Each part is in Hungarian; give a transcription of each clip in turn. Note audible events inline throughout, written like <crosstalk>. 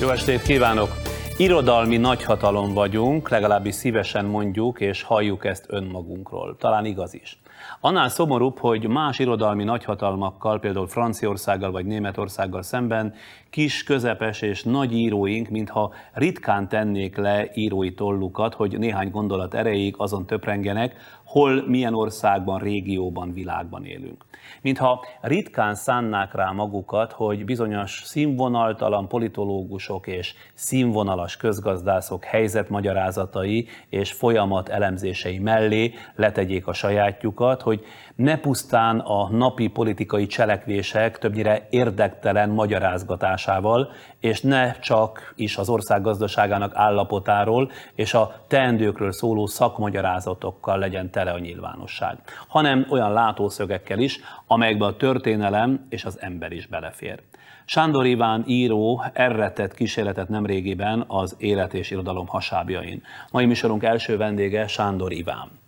Jó estét kívánok! Irodalmi nagyhatalom vagyunk, legalábbis szívesen mondjuk és halljuk ezt önmagunkról. Talán igaz is. Annál szomorúbb, hogy más irodalmi nagyhatalmakkal, például Franciaországgal vagy Németországgal szemben kis, közepes és nagy íróink, mintha ritkán tennék le írói tollukat, hogy néhány gondolat erejéig azon töprengenek, hol, milyen országban, régióban, világban élünk. Mintha ritkán szánnák rá magukat, hogy bizonyos színvonaltalan politológusok és színvonalas közgazdászok helyzetmagyarázatai és folyamat elemzései mellé letegyék a sajátjukat, hogy ne pusztán a napi politikai cselekvések többnyire érdektelen magyarázgatásával, és ne csak is az ország gazdaságának állapotáról és a teendőkről szóló szakmagyarázatokkal legyen tele a nyilvánosság, hanem olyan látószögekkel is, amelyekbe a történelem és az ember is belefér. Sándor Iván író erre tett kísérletet nemrégiben az élet és irodalom hasábjain. Mai műsorunk első vendége Sándor Iván.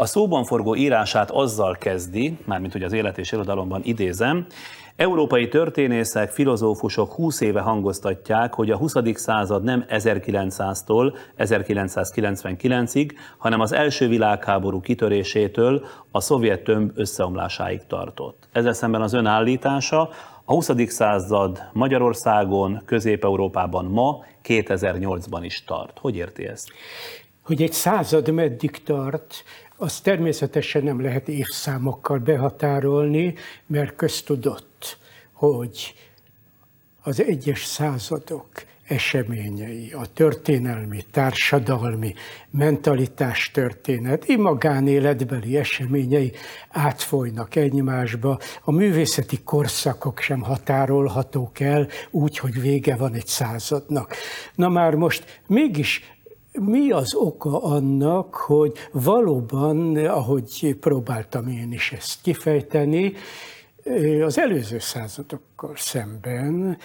A szóban forgó írását azzal kezdi, mármint hogy az élet és irodalomban idézem, Európai történészek, filozófusok 20 éve hangoztatják, hogy a 20. század nem 1900-tól 1999-ig, hanem az első világháború kitörésétől a szovjet tömb összeomlásáig tartott. Ezzel szemben az ön állítása a 20. század Magyarországon, Közép-Európában ma, 2008-ban is tart. Hogy érti ezt? Hogy egy század meddig tart, az természetesen nem lehet évszámokkal behatárolni, mert köztudott, hogy az egyes századok eseményei, a történelmi, társadalmi, mentalitás történet, magánéletbeli eseményei átfolynak egymásba. A művészeti korszakok sem határolhatók el úgy, hogy vége van egy századnak. Na már most mégis mi az oka annak, hogy valóban, ahogy próbáltam én is ezt kifejteni, az előző századokkal szemben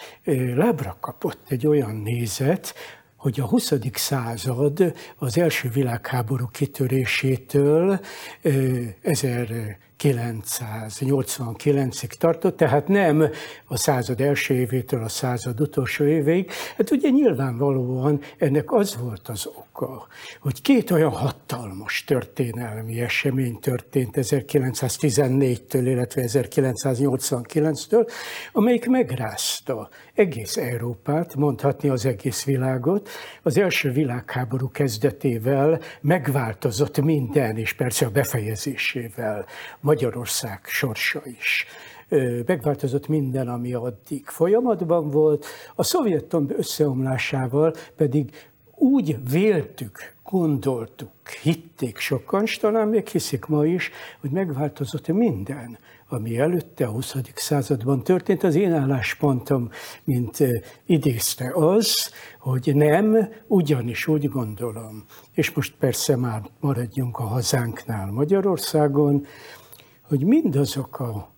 lábra kapott egy olyan nézet, hogy a 20. század az első világháború kitörésétől 1000 989-ig tartott, tehát nem a század első évétől a század utolsó évéig. Hát ugye nyilvánvalóan ennek az volt az oka, hogy két olyan hatalmas történelmi esemény történt 1914-től, illetve 1989-től, amelyik megrázta egész Európát, mondhatni az egész világot. Az első világháború kezdetével megváltozott minden, és persze a befejezésével Magyarország sorsa is. Megváltozott minden, ami addig folyamatban volt, a szovjetom összeomlásával pedig úgy véltük, gondoltuk, hitték sokan, és talán még hiszik ma is, hogy megváltozott minden, ami előtte a 20. században történt. Az én álláspontom, mint idézte az, hogy nem, ugyanis úgy gondolom, és most persze már maradjunk a hazánknál Magyarországon, hogy mindazok a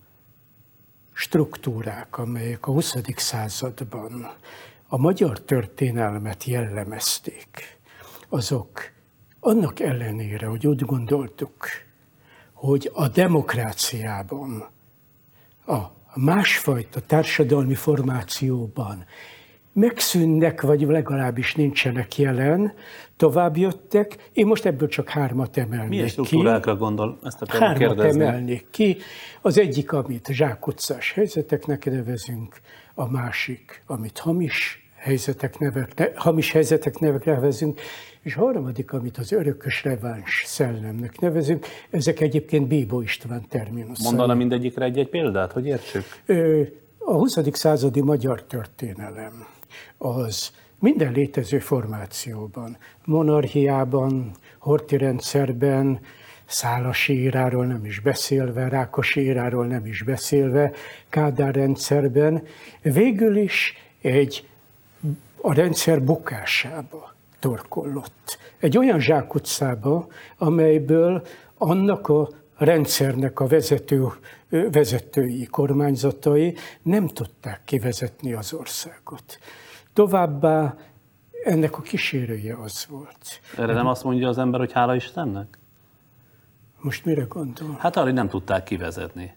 struktúrák, amelyek a 20. században a magyar történelmet jellemezték, azok annak ellenére, hogy úgy gondoltuk, hogy a demokráciában, a másfajta társadalmi formációban megszűnnek, vagy legalábbis nincsenek jelen, tovább jöttek. Én most ebből csak hármat emelnék Milyen struktúrákra ki. gondol? Ezt akarom hármat kérdezni. emelnék ki. Az egyik, amit zsákutcás helyzeteknek nevezünk, a másik, amit hamis helyzetek nevek, hamis helyzetek nevek nevezünk, és a harmadik, amit az örökös reváns szellemnek nevezünk, ezek egyébként Bíbó István terminuszai. Mondana mindegyikre egy-egy példát, hogy értsük? A 20. századi magyar történelem az minden létező formációban, monarchiában, horti rendszerben, Szálasi íráról nem is beszélve, Rákosi íráról nem is beszélve, Kádár rendszerben, végül is egy a rendszer bukásába torkollott. Egy olyan zsákutcába, amelyből annak a rendszernek a vezető, vezetői, kormányzatai nem tudták kivezetni az országot. Továbbá ennek a kísérője az volt. Erre nem azt mondja az ember, hogy hála Istennek? Most mire gondol? Hát arra, hogy nem tudták kivezetni.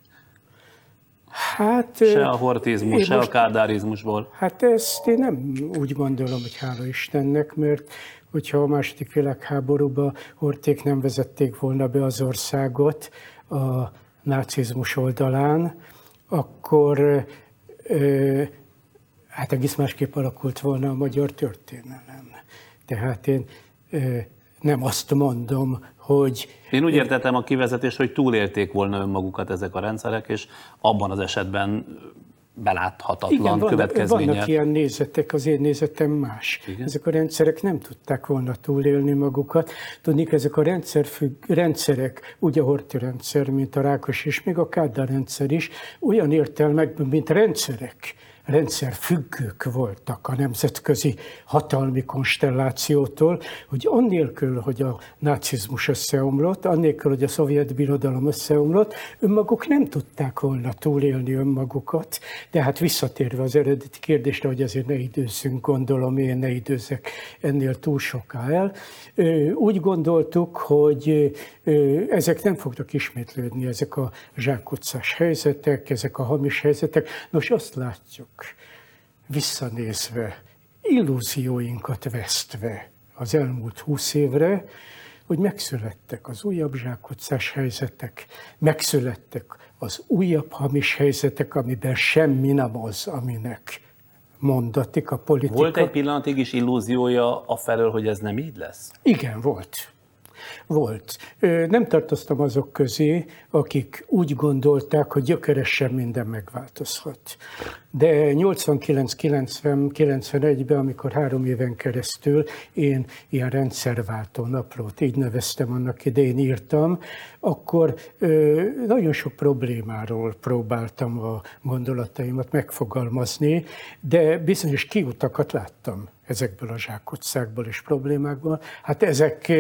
Hát, Se a hortizmus, se most, a kádárizmusból. Hát ezt én nem úgy gondolom, hogy hála Istennek, mert hogyha a második világháborúban horték nem vezették volna be az országot a nácizmus oldalán, akkor hát egész másképp alakult volna a magyar történelem. Tehát én nem azt mondom, hogy... Én úgy értettem a kivezetést, hogy túlélték volna önmagukat ezek a rendszerek, és abban az esetben beláthatatlan Igen, van, következménye. Vannak ilyen nézetek, az én nézetem más. Igen? Ezek a rendszerek nem tudták volna túlélni magukat. Tudnék, ezek a rendszer függ, rendszerek, úgy a Horti rendszer, mint a Rákos és még a Kádár rendszer is, olyan értelmekben, mint rendszerek rendszer függők voltak a nemzetközi hatalmi konstellációtól, hogy annélkül, hogy a nácizmus összeomlott, annélkül, hogy a szovjet birodalom összeomlott, önmaguk nem tudták volna túlélni önmagukat. De hát visszatérve az eredeti kérdésre, hogy azért ne időzzünk, gondolom én ne időzek ennél túl soká el, úgy gondoltuk, hogy ezek nem fognak ismétlődni, ezek a zsákutcás helyzetek, ezek a hamis helyzetek. Nos, azt látjuk, visszanézve, illúzióinkat vesztve az elmúlt húsz évre, hogy megszülettek az újabb zsákutcás helyzetek, megszülettek az újabb hamis helyzetek, amiben semmi nem az, aminek mondatik a politika. Volt egy pillanatig is illúziója a felől, hogy ez nem így lesz? Igen, volt volt. Nem tartoztam azok közé, akik úgy gondolták, hogy gyökeresen minden megváltozhat. De 89-90-91-ben, amikor három éven keresztül én ilyen rendszerváltó naplót, így neveztem annak idején írtam, akkor nagyon sok problémáról próbáltam a gondolataimat megfogalmazni, de bizonyos kiutakat láttam ezekből a zsákutcákból és problémákból. Hát ezek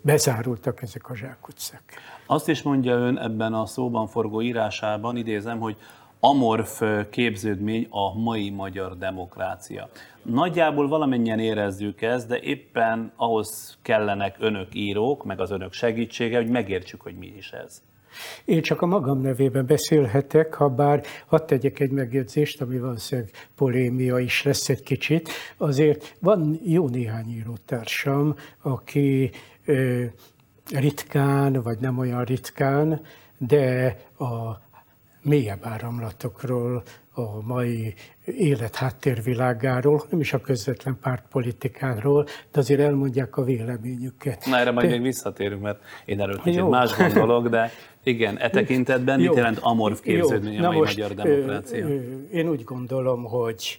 bezárultak, ezek a zsákutcák. Azt is mondja ön ebben a szóban forgó írásában, idézem, hogy amorf képződmény a mai magyar demokrácia. Nagyjából valamennyien érezzük ezt, de éppen ahhoz kellenek önök írók, meg az önök segítsége, hogy megértsük, hogy mi is ez. Én csak a magam nevében beszélhetek, ha bár hadd tegyek egy megjegyzést, ami valószínűleg polémia is lesz egy kicsit. Azért van jó néhány írótársam, aki ritkán, vagy nem olyan ritkán, de a mélyebb áramlatokról, a mai élet háttérvilágáról, nem is a közvetlen pártpolitikáról, de azért elmondják a véleményüket. Na erre majd de... még visszatérünk, mert én erről kicsit más gondolok, de igen, e tekintetben mit jelent amorf képződmény a mai most, magyar demokrácia? Én úgy gondolom, hogy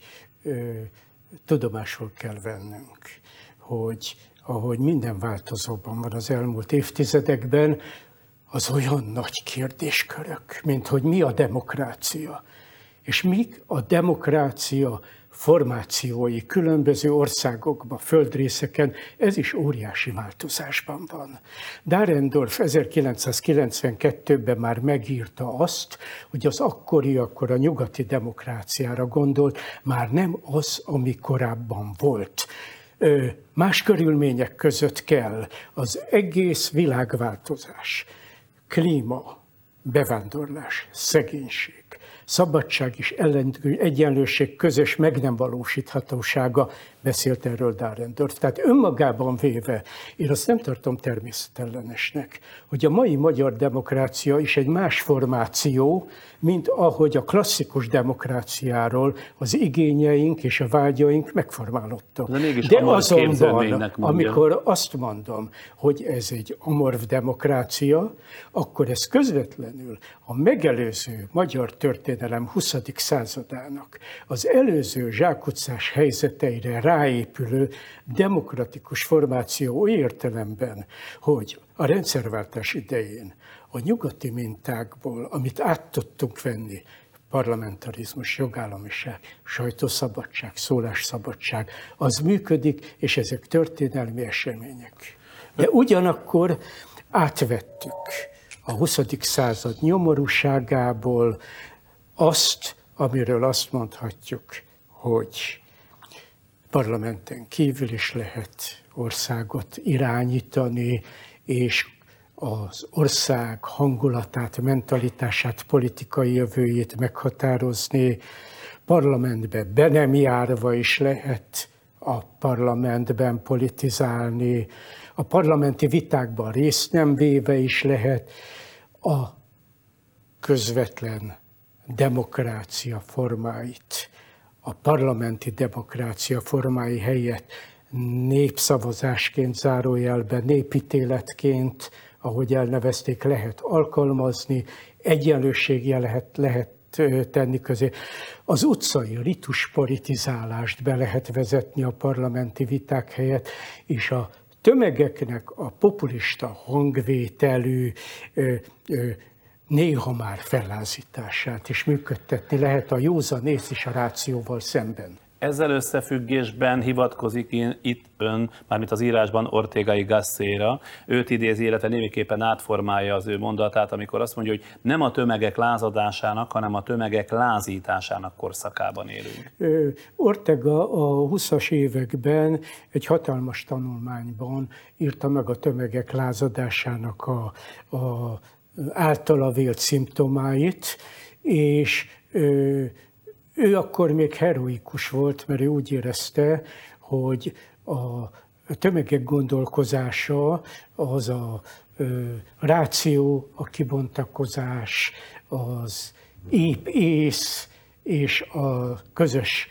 tudomásul kell vennünk, hogy ahogy minden változóban van az elmúlt évtizedekben, az olyan nagy kérdéskörök, mint hogy mi a demokrácia, és mik a demokrácia formációi különböző országokban, földrészeken, ez is óriási változásban van. Dahrendorf 1992-ben már megírta azt, hogy az akkori, akkor a nyugati demokráciára gondolt, már nem az, ami korábban volt. Más körülmények között kell az egész világváltozás, klíma, bevándorlás, szegénység, szabadság és egyenlőség közös meg nem valósíthatósága, beszélt erről Dahrendorf. Tehát önmagában véve, én azt nem tartom természetellenesnek, hogy a mai magyar demokrácia is egy más formáció, mint ahogy a klasszikus demokráciáról az igényeink és a vágyaink megformálódtak. De, mégis De azonban, amikor azt mondom, hogy ez egy amorf demokrácia, akkor ez közvetlenül a megelőző magyar történelem 20. századának az előző zsákutcás helyzeteire ráépülő demokratikus formáció oly értelemben, hogy a rendszerváltás idején a nyugati mintákból, amit át tudtunk venni, parlamentarizmus, jogállamiság, sajtószabadság, szólásszabadság, az működik, és ezek történelmi események. De ugyanakkor átvettük a 20. század nyomorúságából azt, amiről azt mondhatjuk, hogy parlamenten kívül is lehet országot irányítani, és az ország hangulatát, mentalitását, politikai jövőjét meghatározni, parlamentbe be nem járva is lehet a parlamentben politizálni, a parlamenti vitákban részt nem véve is lehet, a közvetlen demokrácia formáit, a parlamenti demokrácia formái helyett népszavazásként zárójelben, népítéletként, ahogy elnevezték, lehet alkalmazni, egyenlőséggel lehet, lehet tenni közé. Az utcai ritus politizálást be lehet vezetni a parlamenti viták helyett, és a tömegeknek a populista hangvételű néha már fellázítását is működtetni lehet a józan ész és a rációval szemben. Ezzel összefüggésben hivatkozik itt ön, mármint az írásban Ortegai Gasszéra, őt idézi, illetve némiképpen átformálja az ő mondatát, amikor azt mondja, hogy nem a tömegek lázadásának, hanem a tömegek lázításának korszakában élünk. Ortega a 20-as években egy hatalmas tanulmányban írta meg a tömegek lázadásának a, a általa vélt szimptomáit, és ő akkor még heroikus volt, mert ő úgy érezte, hogy a tömegek gondolkozása az a ráció, a kibontakozás, az épp ész és a közös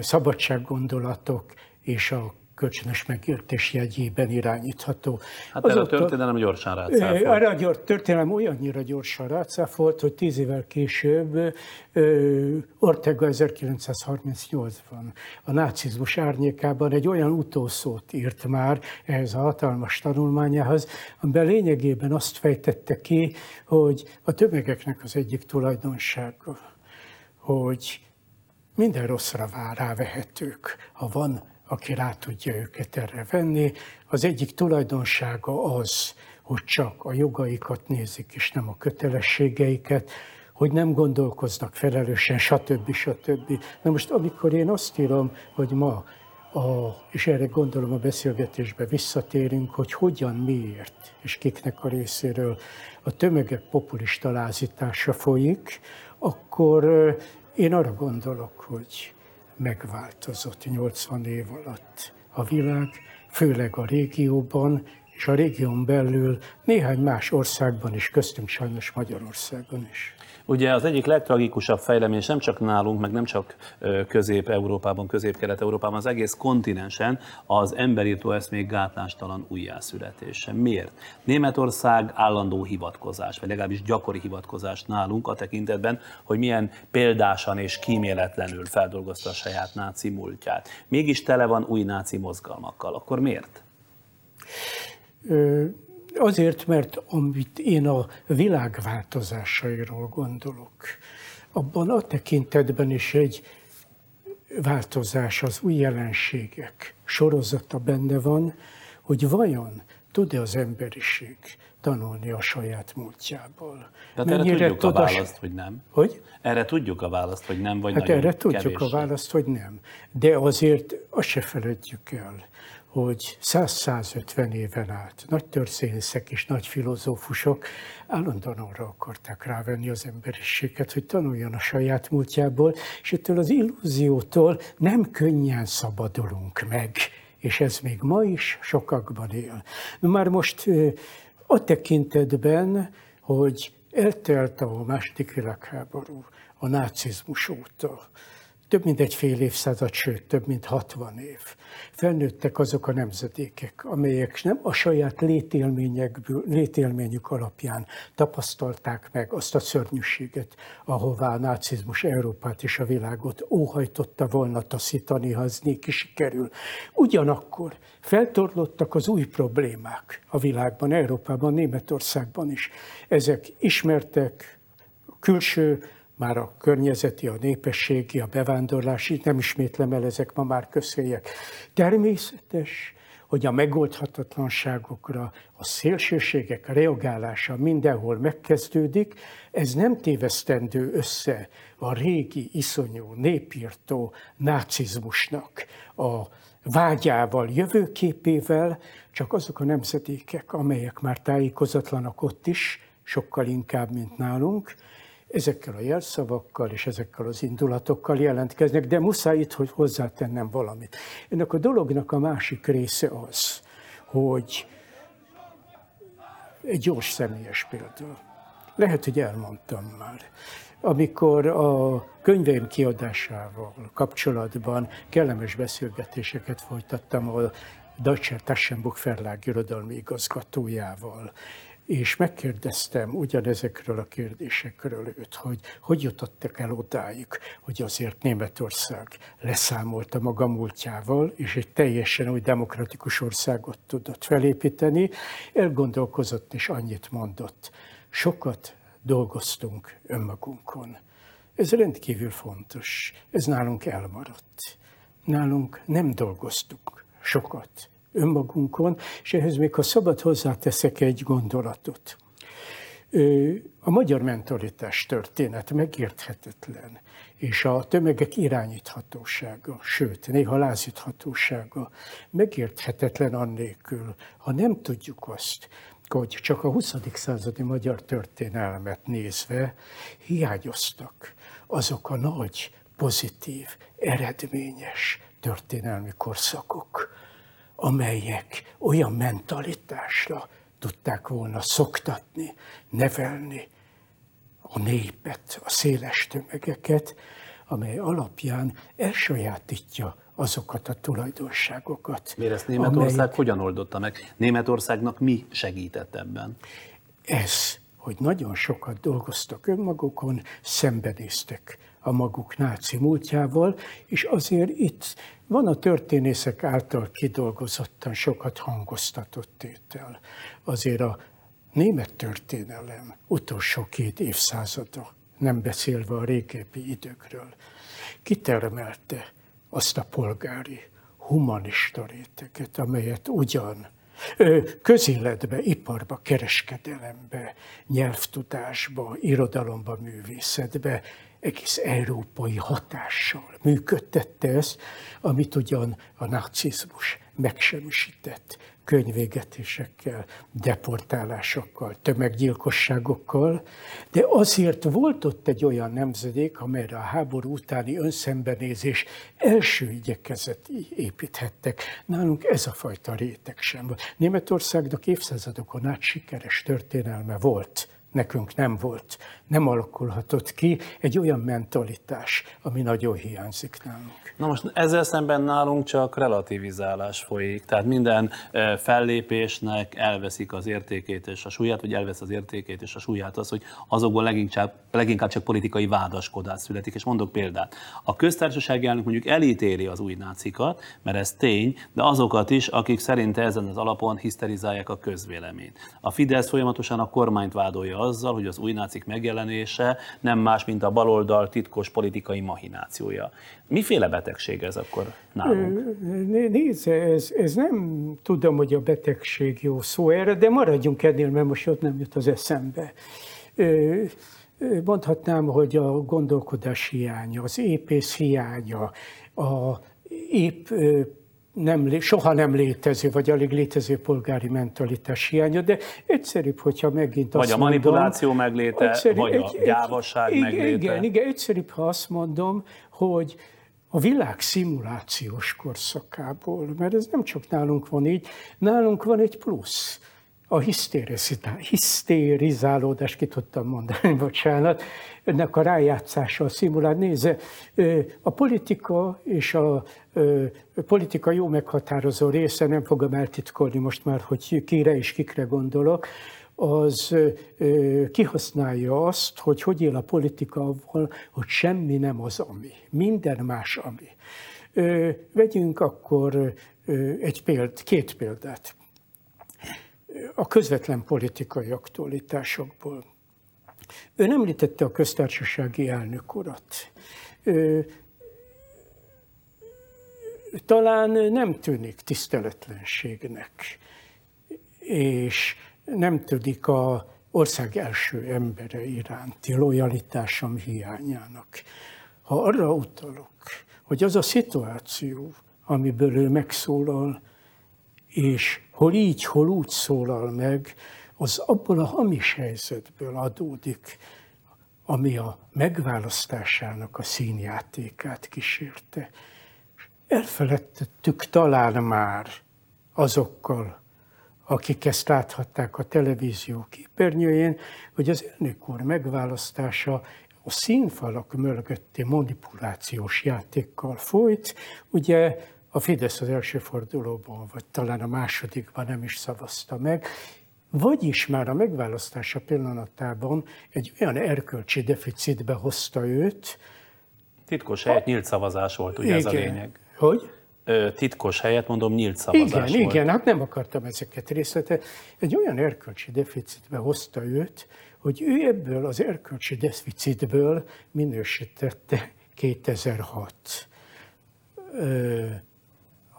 szabadsággondolatok és a kölcsönös megértés jegyében irányítható. Hát erre a történelem gyorsan rácáfolt. Erre a történelem olyannyira gyorsan rácáfolt, hogy tíz évvel később Ortega 1938-ban a nácizmus árnyékában egy olyan utószót írt már ehhez a hatalmas tanulmányához, amiben lényegében azt fejtette ki, hogy a tömegeknek az egyik tulajdonsága, hogy minden rosszra vár rávehetők, ha van aki rá tudja őket erre venni. Az egyik tulajdonsága az, hogy csak a jogaikat nézik, és nem a kötelességeiket, hogy nem gondolkoznak felelősen, stb. stb. Na most, amikor én azt írom, hogy ma, a, és erre gondolom a beszélgetésbe visszatérünk, hogy hogyan, miért, és kiknek a részéről a tömegek populista lázítása folyik, akkor én arra gondolok, hogy megváltozott 80 év alatt a világ, főleg a régióban, és a régión belül néhány más országban is, köztünk sajnos Magyarországon is. Ugye az egyik legtragikusabb fejlemény nem csak nálunk, meg nem csak Közép-Európában, Közép-Kelet-Európában, az egész kontinensen az emberírtó eszmék gátlástalan újjászületése. Miért? Németország állandó hivatkozás, vagy legalábbis gyakori hivatkozás nálunk a tekintetben, hogy milyen példásan és kíméletlenül feldolgozta a saját náci múltját. Mégis tele van új náci mozgalmakkal. Akkor miért? Azért, mert amit én a világ változásairól gondolok, abban a tekintetben is egy változás, az új jelenségek sorozata benne van, hogy vajon tud-e az emberiség tanulni a saját múltjából. Tehát Mennyire erre tudjuk a választ, hogy nem. Hogy? Erre tudjuk a választ, hogy nem, vagy hát erre tudjuk kevéssé. a választ, hogy nem. De azért azt se feledjük el, hogy 100-150 éven át nagy történészek és nagy filozófusok állandóan arra akarták rávenni az emberiséget, hogy tanuljon a saját múltjából, és ettől az illúziótól nem könnyen szabadulunk meg, és ez még ma is sokakban él. Már most a tekintetben, hogy eltelt a második világháború, a nácizmus óta, több mint egy fél évszázad, sőt, több mint 60 év. Felnőttek azok a nemzedékek, amelyek nem a saját létélményekből, létélményük alapján tapasztalták meg azt a szörnyűséget, ahová a nácizmus Európát és a világot óhajtotta volna taszítani, ha ez néki sikerül. Ugyanakkor feltorlottak az új problémák a világban, Európában, Németországban is. Ezek ismertek, külső már a környezeti, a népességi, a bevándorlási, nem ismétlem el, ezek ma már közhelyek. Természetes, hogy a megoldhatatlanságokra a szélsőségek reagálása mindenhol megkezdődik, ez nem tévesztendő össze a régi, iszonyú, népírtó nácizmusnak a vágyával, jövőképével, csak azok a nemzedékek, amelyek már tájékozatlanak ott is, sokkal inkább, mint nálunk, ezekkel a jelszavakkal és ezekkel az indulatokkal jelentkeznek, de muszáj itt, hogy hozzátennem valamit. Ennek a dolognak a másik része az, hogy egy gyors személyes példa. Lehet, hogy elmondtam már. Amikor a könyveim kiadásával kapcsolatban kellemes beszélgetéseket folytattam a Deutscher Taschenbuch Verlag irodalmi igazgatójával, és megkérdeztem ugyanezekről a kérdésekről őt, hogy hogy jutottak el odáig, hogy azért Németország leszámolta maga múltjával, és egy teljesen új demokratikus országot tudott felépíteni. Elgondolkozott és annyit mondott. Sokat dolgoztunk önmagunkon. Ez rendkívül fontos. Ez nálunk elmaradt. Nálunk nem dolgoztuk sokat önmagunkon, és ehhez még ha szabad hozzáteszek egy gondolatot. A magyar mentalitás történet megérthetetlen, és a tömegek irányíthatósága, sőt, néha lázíthatósága megérthetetlen annélkül, ha nem tudjuk azt, hogy csak a 20. századi magyar történelmet nézve hiányoztak azok a nagy, pozitív, eredményes történelmi korszakok, amelyek olyan mentalitásra tudták volna szoktatni, nevelni a népet, a széles tömegeket, amely alapján elsajátítja azokat a tulajdonságokat. Miért ezt Németország amelyek... hogyan oldotta meg? Németországnak mi segített ebben? Ez, hogy nagyon sokat dolgoztak önmagukon, szembenéztek a maguk náci múltjával, és azért itt van a történészek által kidolgozottan sokat hangoztatott tétel. Azért a német történelem utolsó két évszázada, nem beszélve a régebbi időkről, kitermelte azt a polgári, humanista réteget, amelyet ugyan közéletbe, iparba, kereskedelembe, nyelvtudásba, irodalomba, művészetbe egész európai hatással működtette ezt, amit ugyan a nácizmus megsemmisített könyvégetésekkel, deportálásokkal, tömeggyilkosságokkal, de azért volt ott egy olyan nemzedék, amelyre a háború utáni önszembenézés első igyekezet építhettek. Nálunk ez a fajta réteg sem volt. Németországnak évszázadokon át sikeres történelme volt nekünk nem volt, nem alakulhatott ki egy olyan mentalitás, ami nagyon hiányzik nálunk. Na most ezzel szemben nálunk csak relativizálás folyik, tehát minden fellépésnek elveszik az értékét és a súlyát, vagy elvesz az értékét és a súlyát az, hogy azokból leginkább, leginkább csak politikai vádaskodás születik. És mondok példát. A köztársasági elnök mondjuk elítéli az új nácikat, mert ez tény, de azokat is, akik szerint ezen az alapon hiszterizálják a közvéleményt. A Fidesz folyamatosan a kormányt vádolja azzal, hogy az új nácik megjelenése nem más, mint a baloldal titkos politikai mahinációja. Miféle betegség ez akkor nálunk? Nézd, ez, ez nem tudom, hogy a betegség jó szó erre, de maradjunk ennél, mert most ott nem jut az eszembe. Mondhatnám, hogy a gondolkodás hiánya, az épész hiánya, a épp nem, soha nem létező, vagy alig létező polgári mentalitás hiánya, de egyszerűbb, hogyha megint azt Vagy a manipuláció mondom, megléte, egyszerű, vagy a gyávasság egy, megléte. Igen, igen, egyszerűbb, ha azt mondom, hogy a világ szimulációs korszakából, mert ez nem csak nálunk van így, nálunk van egy plusz a hisztérizálódás, ki tudtam mondani, <laughs> bocsánat, ennek a rájátszása, a szimulát. Nézze, a politika és a, politika jó meghatározó része, nem fogom eltitkolni most már, hogy kire és kikre gondolok, az kihasználja azt, hogy hogy él a politika avval, hogy semmi nem az ami, minden más ami. Vegyünk akkor egy péld, két példát a közvetlen politikai aktualitásokból. Ön említette a köztársasági elnök urat. talán nem tűnik tiszteletlenségnek, és nem tűnik a ország első embere iránti lojalitásom hiányának. Ha arra utalok, hogy az a szituáció, amiből ő megszólal, és hol így, hol úgy szólal meg, az abból a hamis helyzetből adódik, ami a megválasztásának a színjátékát kísérte. Elfeledtettük talán már azokkal, akik ezt láthatták a televízió képernyőjén, hogy az elnök úr megválasztása a színfalak mögötti manipulációs játékkal folyt. Ugye a Fidesz az első fordulóban, vagy talán a másodikban nem is szavazta meg, vagyis már a megválasztása pillanatában egy olyan erkölcsi deficitbe hozta őt. Titkos helyett nyílt szavazás volt, ugye igen. ez a lényeg. Hogy? titkos helyett, mondom, nyílt szavazás Igen, volt. igen, hát nem akartam ezeket részlete. Egy olyan erkölcsi deficitbe hozta őt, hogy ő ebből az erkölcsi deficitből minősítette <laughs> 2006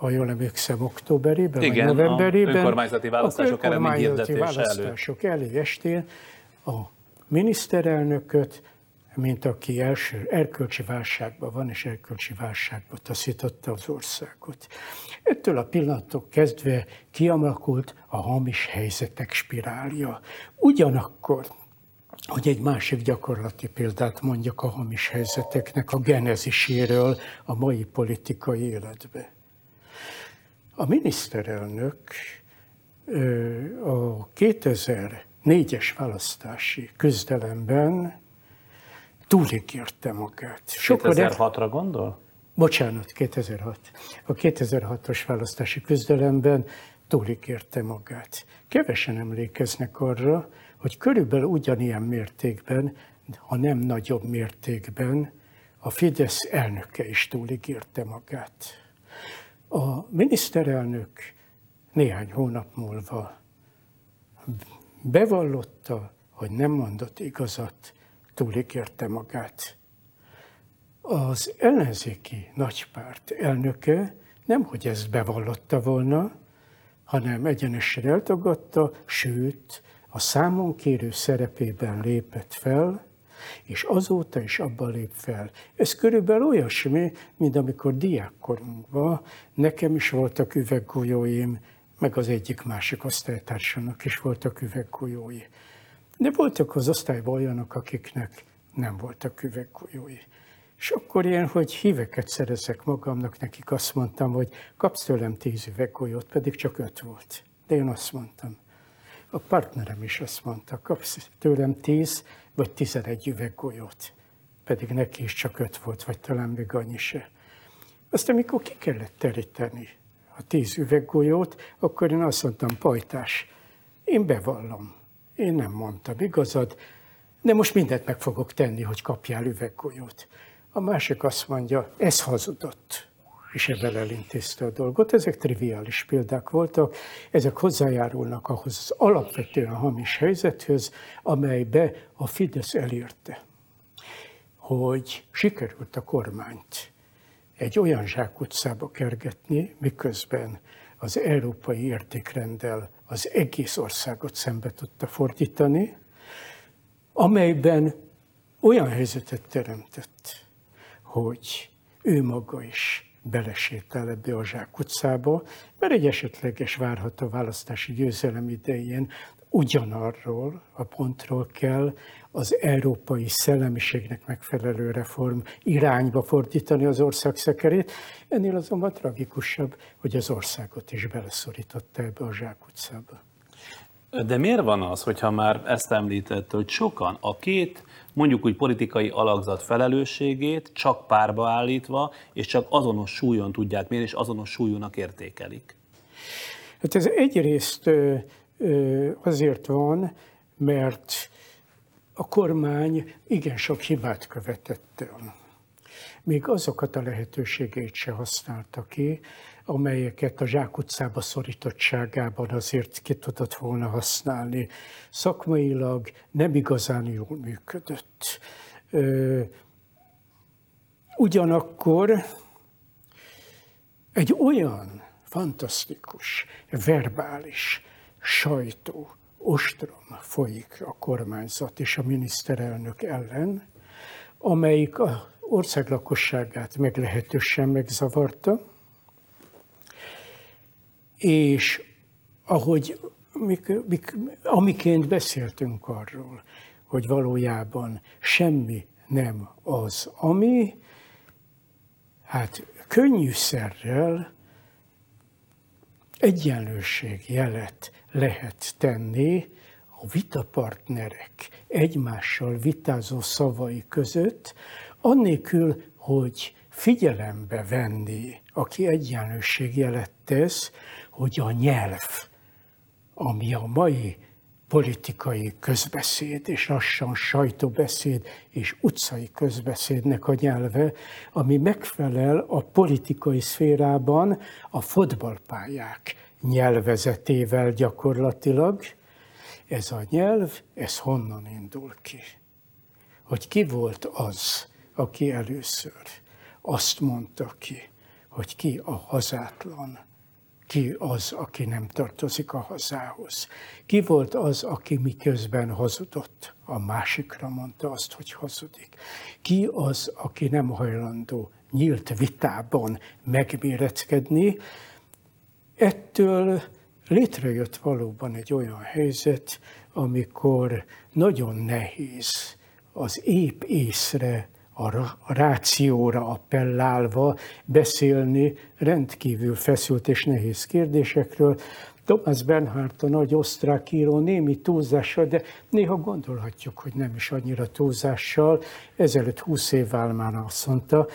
ha jól emlékszem, októberében, Igen, vagy novemberében. önkormányzati választások eredmény hirdetése választások elő estén a miniszterelnököt, mint aki első erkölcsi válságban van, és erkölcsi válságba taszította az országot. Ettől a pillanattól kezdve kialakult a hamis helyzetek spirálja. Ugyanakkor, hogy egy másik gyakorlati példát mondjak a hamis helyzeteknek a geneziséről a mai politikai életbe. A miniszterelnök a 2004-es választási küzdelemben túligérte magát. 2006-ra gondol? Bocsánat, 2006. A 2006-os választási küzdelemben túligérte magát. Kevesen emlékeznek arra, hogy körülbelül ugyanilyen mértékben, ha nem nagyobb mértékben, a Fidesz elnöke is túligérte magát. A miniszterelnök néhány hónap múlva bevallotta, hogy nem mondott igazat, túligérte magát. Az ellenzéki nagypárt elnöke nem, hogy ezt bevallotta volna, hanem egyenesen eltagadta, sőt, a számon kérő szerepében lépett fel, és azóta is abban lép fel. Ez körülbelül olyasmi, mint amikor diákkorunkban nekem is voltak üveggolyóim, meg az egyik másik osztálytársának is voltak üveggolyói. De voltak az osztályban olyanok, akiknek nem voltak üveggolyói. És akkor ilyen, hogy híveket szerezek magamnak, nekik azt mondtam, hogy kapsz tőlem tíz üveggolyót, pedig csak öt volt. De én azt mondtam. A partnerem is azt mondta, kapsz tőlem tíz, vagy 11 üveg golyót, pedig neki is csak öt volt, vagy talán még annyi se. Aztán, amikor ki kellett teríteni a tíz üveggolyót, akkor én azt mondtam, pajtás, én bevallom, én nem mondtam igazad, de most mindent meg fogok tenni, hogy kapjál üveggolyót. A másik azt mondja, ez hazudott és ebben elintézte a dolgot. Ezek triviális példák voltak, ezek hozzájárulnak ahhoz az alapvetően hamis helyzethöz, amelybe a Fidesz elérte, hogy sikerült a kormányt egy olyan zsákutcába kergetni, miközben az európai értékrenddel az egész országot szembe tudta fordítani, amelyben olyan helyzetet teremtett, hogy ő maga is belesétál ebbe a zsákutcába, mert egy esetleges várható választási győzelem idején ugyanarról a pontról kell az európai szellemiségnek megfelelő reform irányba fordítani az ország szekerét. Ennél azonban tragikusabb, hogy az országot is beleszorította ebbe a zsákutcába. De miért van az, hogyha már ezt említett, hogy sokan a két mondjuk úgy politikai alakzat felelősségét csak párba állítva, és csak azonos súlyon tudják mérni, és azonos súlyúnak értékelik? Hát ez egyrészt azért van, mert a kormány igen sok hibát követett el. Még azokat a lehetőségeit se használta ki, amelyeket a zsákutcába szorítottságában azért ki tudott volna használni. Szakmailag nem igazán jól működött. Ugyanakkor egy olyan fantasztikus, verbális sajtó, ostrom folyik a kormányzat és a miniszterelnök ellen, amelyik a ország lakosságát meglehetősen megzavarta, és ahogy mik, mik, amiként beszéltünk arról, hogy valójában semmi nem az, ami, hát könnyűszerrel egyenlőség jelet lehet tenni a vitapartnerek egymással vitázó szavai között, annélkül, hogy figyelembe venni, aki egyenlőség jelet tesz, hogy a nyelv, ami a mai politikai közbeszéd, és lassan sajtóbeszéd és utcai közbeszédnek a nyelve, ami megfelel a politikai szférában a fotballpályák nyelvezetével gyakorlatilag. Ez a nyelv, ez honnan indul ki? Hogy ki volt az, aki először azt mondta ki, hogy ki a hazátlan, ki az, aki nem tartozik a hazához. Ki volt az, aki miközben hazudott, a másikra mondta azt, hogy hazudik. Ki az, aki nem hajlandó nyílt vitában megméretkedni. Ettől létrejött valóban egy olyan helyzet, amikor nagyon nehéz az épp észre a rációra appellálva beszélni rendkívül feszült és nehéz kérdésekről. Thomas Bernhardt, a nagy osztrák író némi túlzással, de néha gondolhatjuk, hogy nem is annyira túlzással, ezelőtt 20 évvel már azt mondta,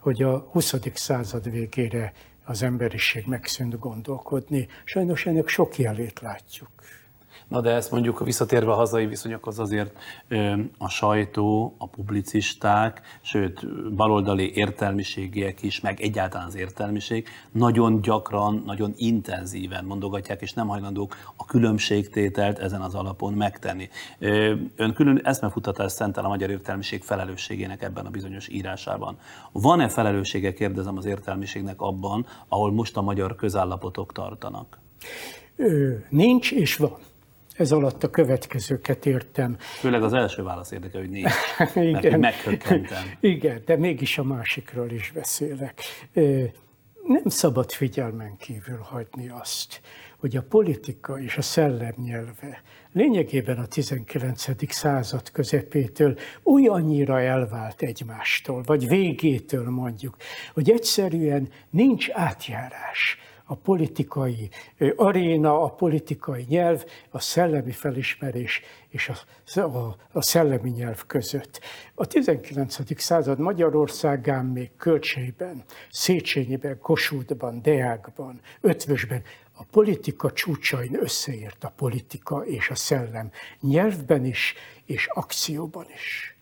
hogy a 20. század végére az emberiség megszűnt gondolkodni. Sajnos ennek sok jelét látjuk. Na de ezt mondjuk visszatérve a hazai viszonyokhoz azért a sajtó, a publicisták, sőt baloldali értelmiségiek is, meg egyáltalán az értelmiség nagyon gyakran, nagyon intenzíven mondogatják, és nem hajlandók a különbségtételt ezen az alapon megtenni. Ön külön eszmefutatást szentel a magyar értelmiség felelősségének ebben a bizonyos írásában. Van-e felelőssége, kérdezem az értelmiségnek abban, ahol most a magyar közállapotok tartanak? Nincs és van. Ez alatt a következőket értem. Főleg az első válasz érdekel, hogy nincs, <laughs> Igen. meghökkentem. Igen, de mégis a másikról is beszélek. Nem szabad figyelmen kívül hagyni azt, hogy a politika és a szellem nyelve lényegében a 19. század közepétől olyannyira elvált egymástól, vagy végétől mondjuk, hogy egyszerűen nincs átjárás a politikai aréna, a politikai nyelv, a szellemi felismerés és a, a, a szellemi nyelv között. A 19. század Magyarországán még Kölcseiben, Széchenyiben, Kossuthban, Deákban, Ötvösben a politika csúcsain összeért a politika és a szellem nyelvben is, és akcióban is.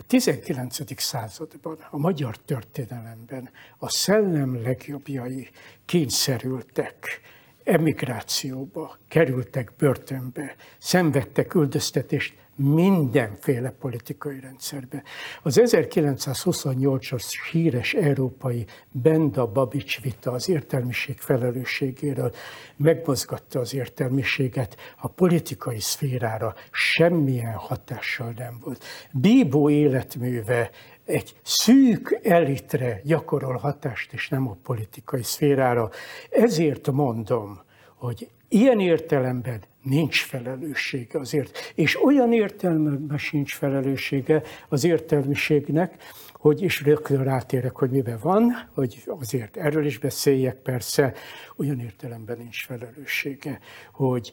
A 19. században, a magyar történelemben a szellem legjobbjai kényszerültek emigrációba, kerültek börtönbe, szenvedtek üldöztetést mindenféle politikai rendszerbe. Az 1928-as híres európai Benda-Babics vita az értelmiség felelősségéről megmozgatta az értelmiséget, a politikai szférára semmilyen hatással nem volt. Bíbó életműve egy szűk elitre gyakorol hatást, és nem a politikai szférára. Ezért mondom, hogy ilyen értelemben nincs felelőssége azért. És olyan értelmében sincs felelőssége az értelmiségnek, hogy is rögtön rátérek, hogy miben van, hogy azért erről is beszéljek persze, olyan értelemben nincs felelőssége, hogy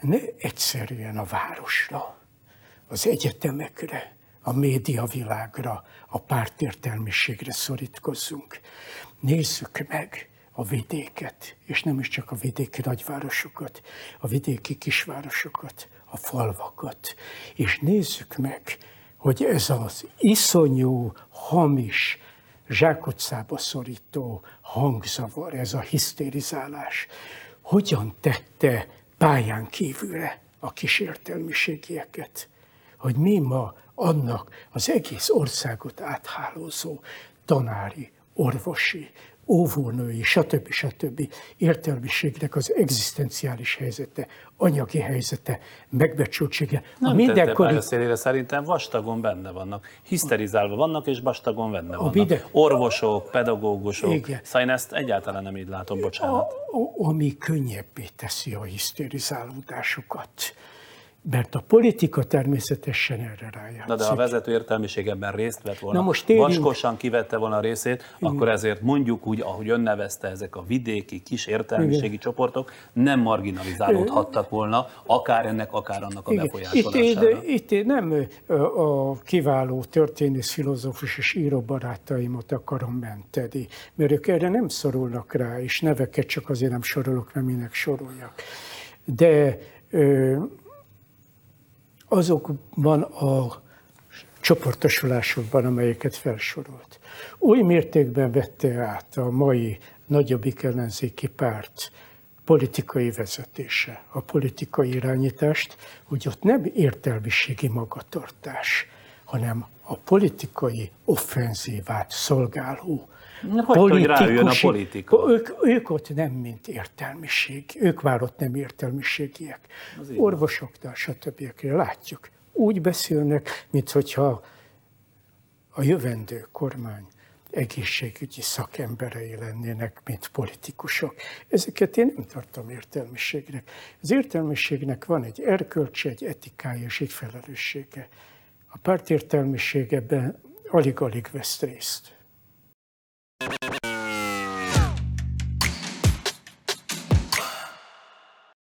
ne egyszerűen a városra, az egyetemekre, a médiavilágra, a pártértelmiségre szorítkozzunk. Nézzük meg, a vidéket, és nem is csak a vidéki nagyvárosokat, a vidéki kisvárosokat, a falvakat. És nézzük meg, hogy ez az iszonyú, hamis, zsákutcába szorító hangzavar, ez a hisztérizálás, hogyan tette pályán kívülre a kísértelmiségieket, hogy mi ma annak az egész országot áthálózó tanári, orvosi, óvónői, stb. stb. értelmiségnek az egzisztenciális helyzete, anyagi helyzete, megbecsültsége. Nem a mindenkori... tette szerintem vastagon benne vannak. Hiszterizálva vannak, és vastagon benne vannak. Mide... Orvosok, pedagógusok. Igen. Szóval én ezt egyáltalán nem így látom, bocsánat. A, a, ami könnyebbé teszi a hiszterizálódásokat mert a politika természetesen erre rájátszik. Na de ha a vezető értelmiség ebben részt vett volna, Na most térjünk... vaskosan kivette volna a részét, Igen. akkor ezért mondjuk úgy, ahogy ön nevezte, ezek a vidéki kis értelmiségi Igen. csoportok nem marginalizálódhattak volna, akár ennek, akár annak a Igen. befolyásolására. Itt, itt nem a kiváló történész, filozófus és író barátaimat akarom menteni, mert ők erre nem szorulnak rá, és neveket csak azért nem sorolok, mert minek soroljak. De azokban a csoportosulásokban, amelyeket felsorolt. Új mértékben vette át a mai nagyobbik ellenzéki párt politikai vezetése, a politikai irányítást, hogy ott nem értelmiségi magatartás, hanem a politikai offenzívát szolgáló hogy, hogy rájön a politika? Ők, ők ott nem mint értelmiség, ők már ott nem értelmiségiek. Orvosoknál, stb. látjuk. Úgy beszélnek, mint hogyha a jövendő kormány egészségügyi szakemberei lennének, mint politikusok. Ezeket én nem tartom értelmiségnek. Az értelmiségnek van egy erkölcse, egy etikája és egy felelőssége. A pártértelmiség ebben alig-alig vesz részt. you.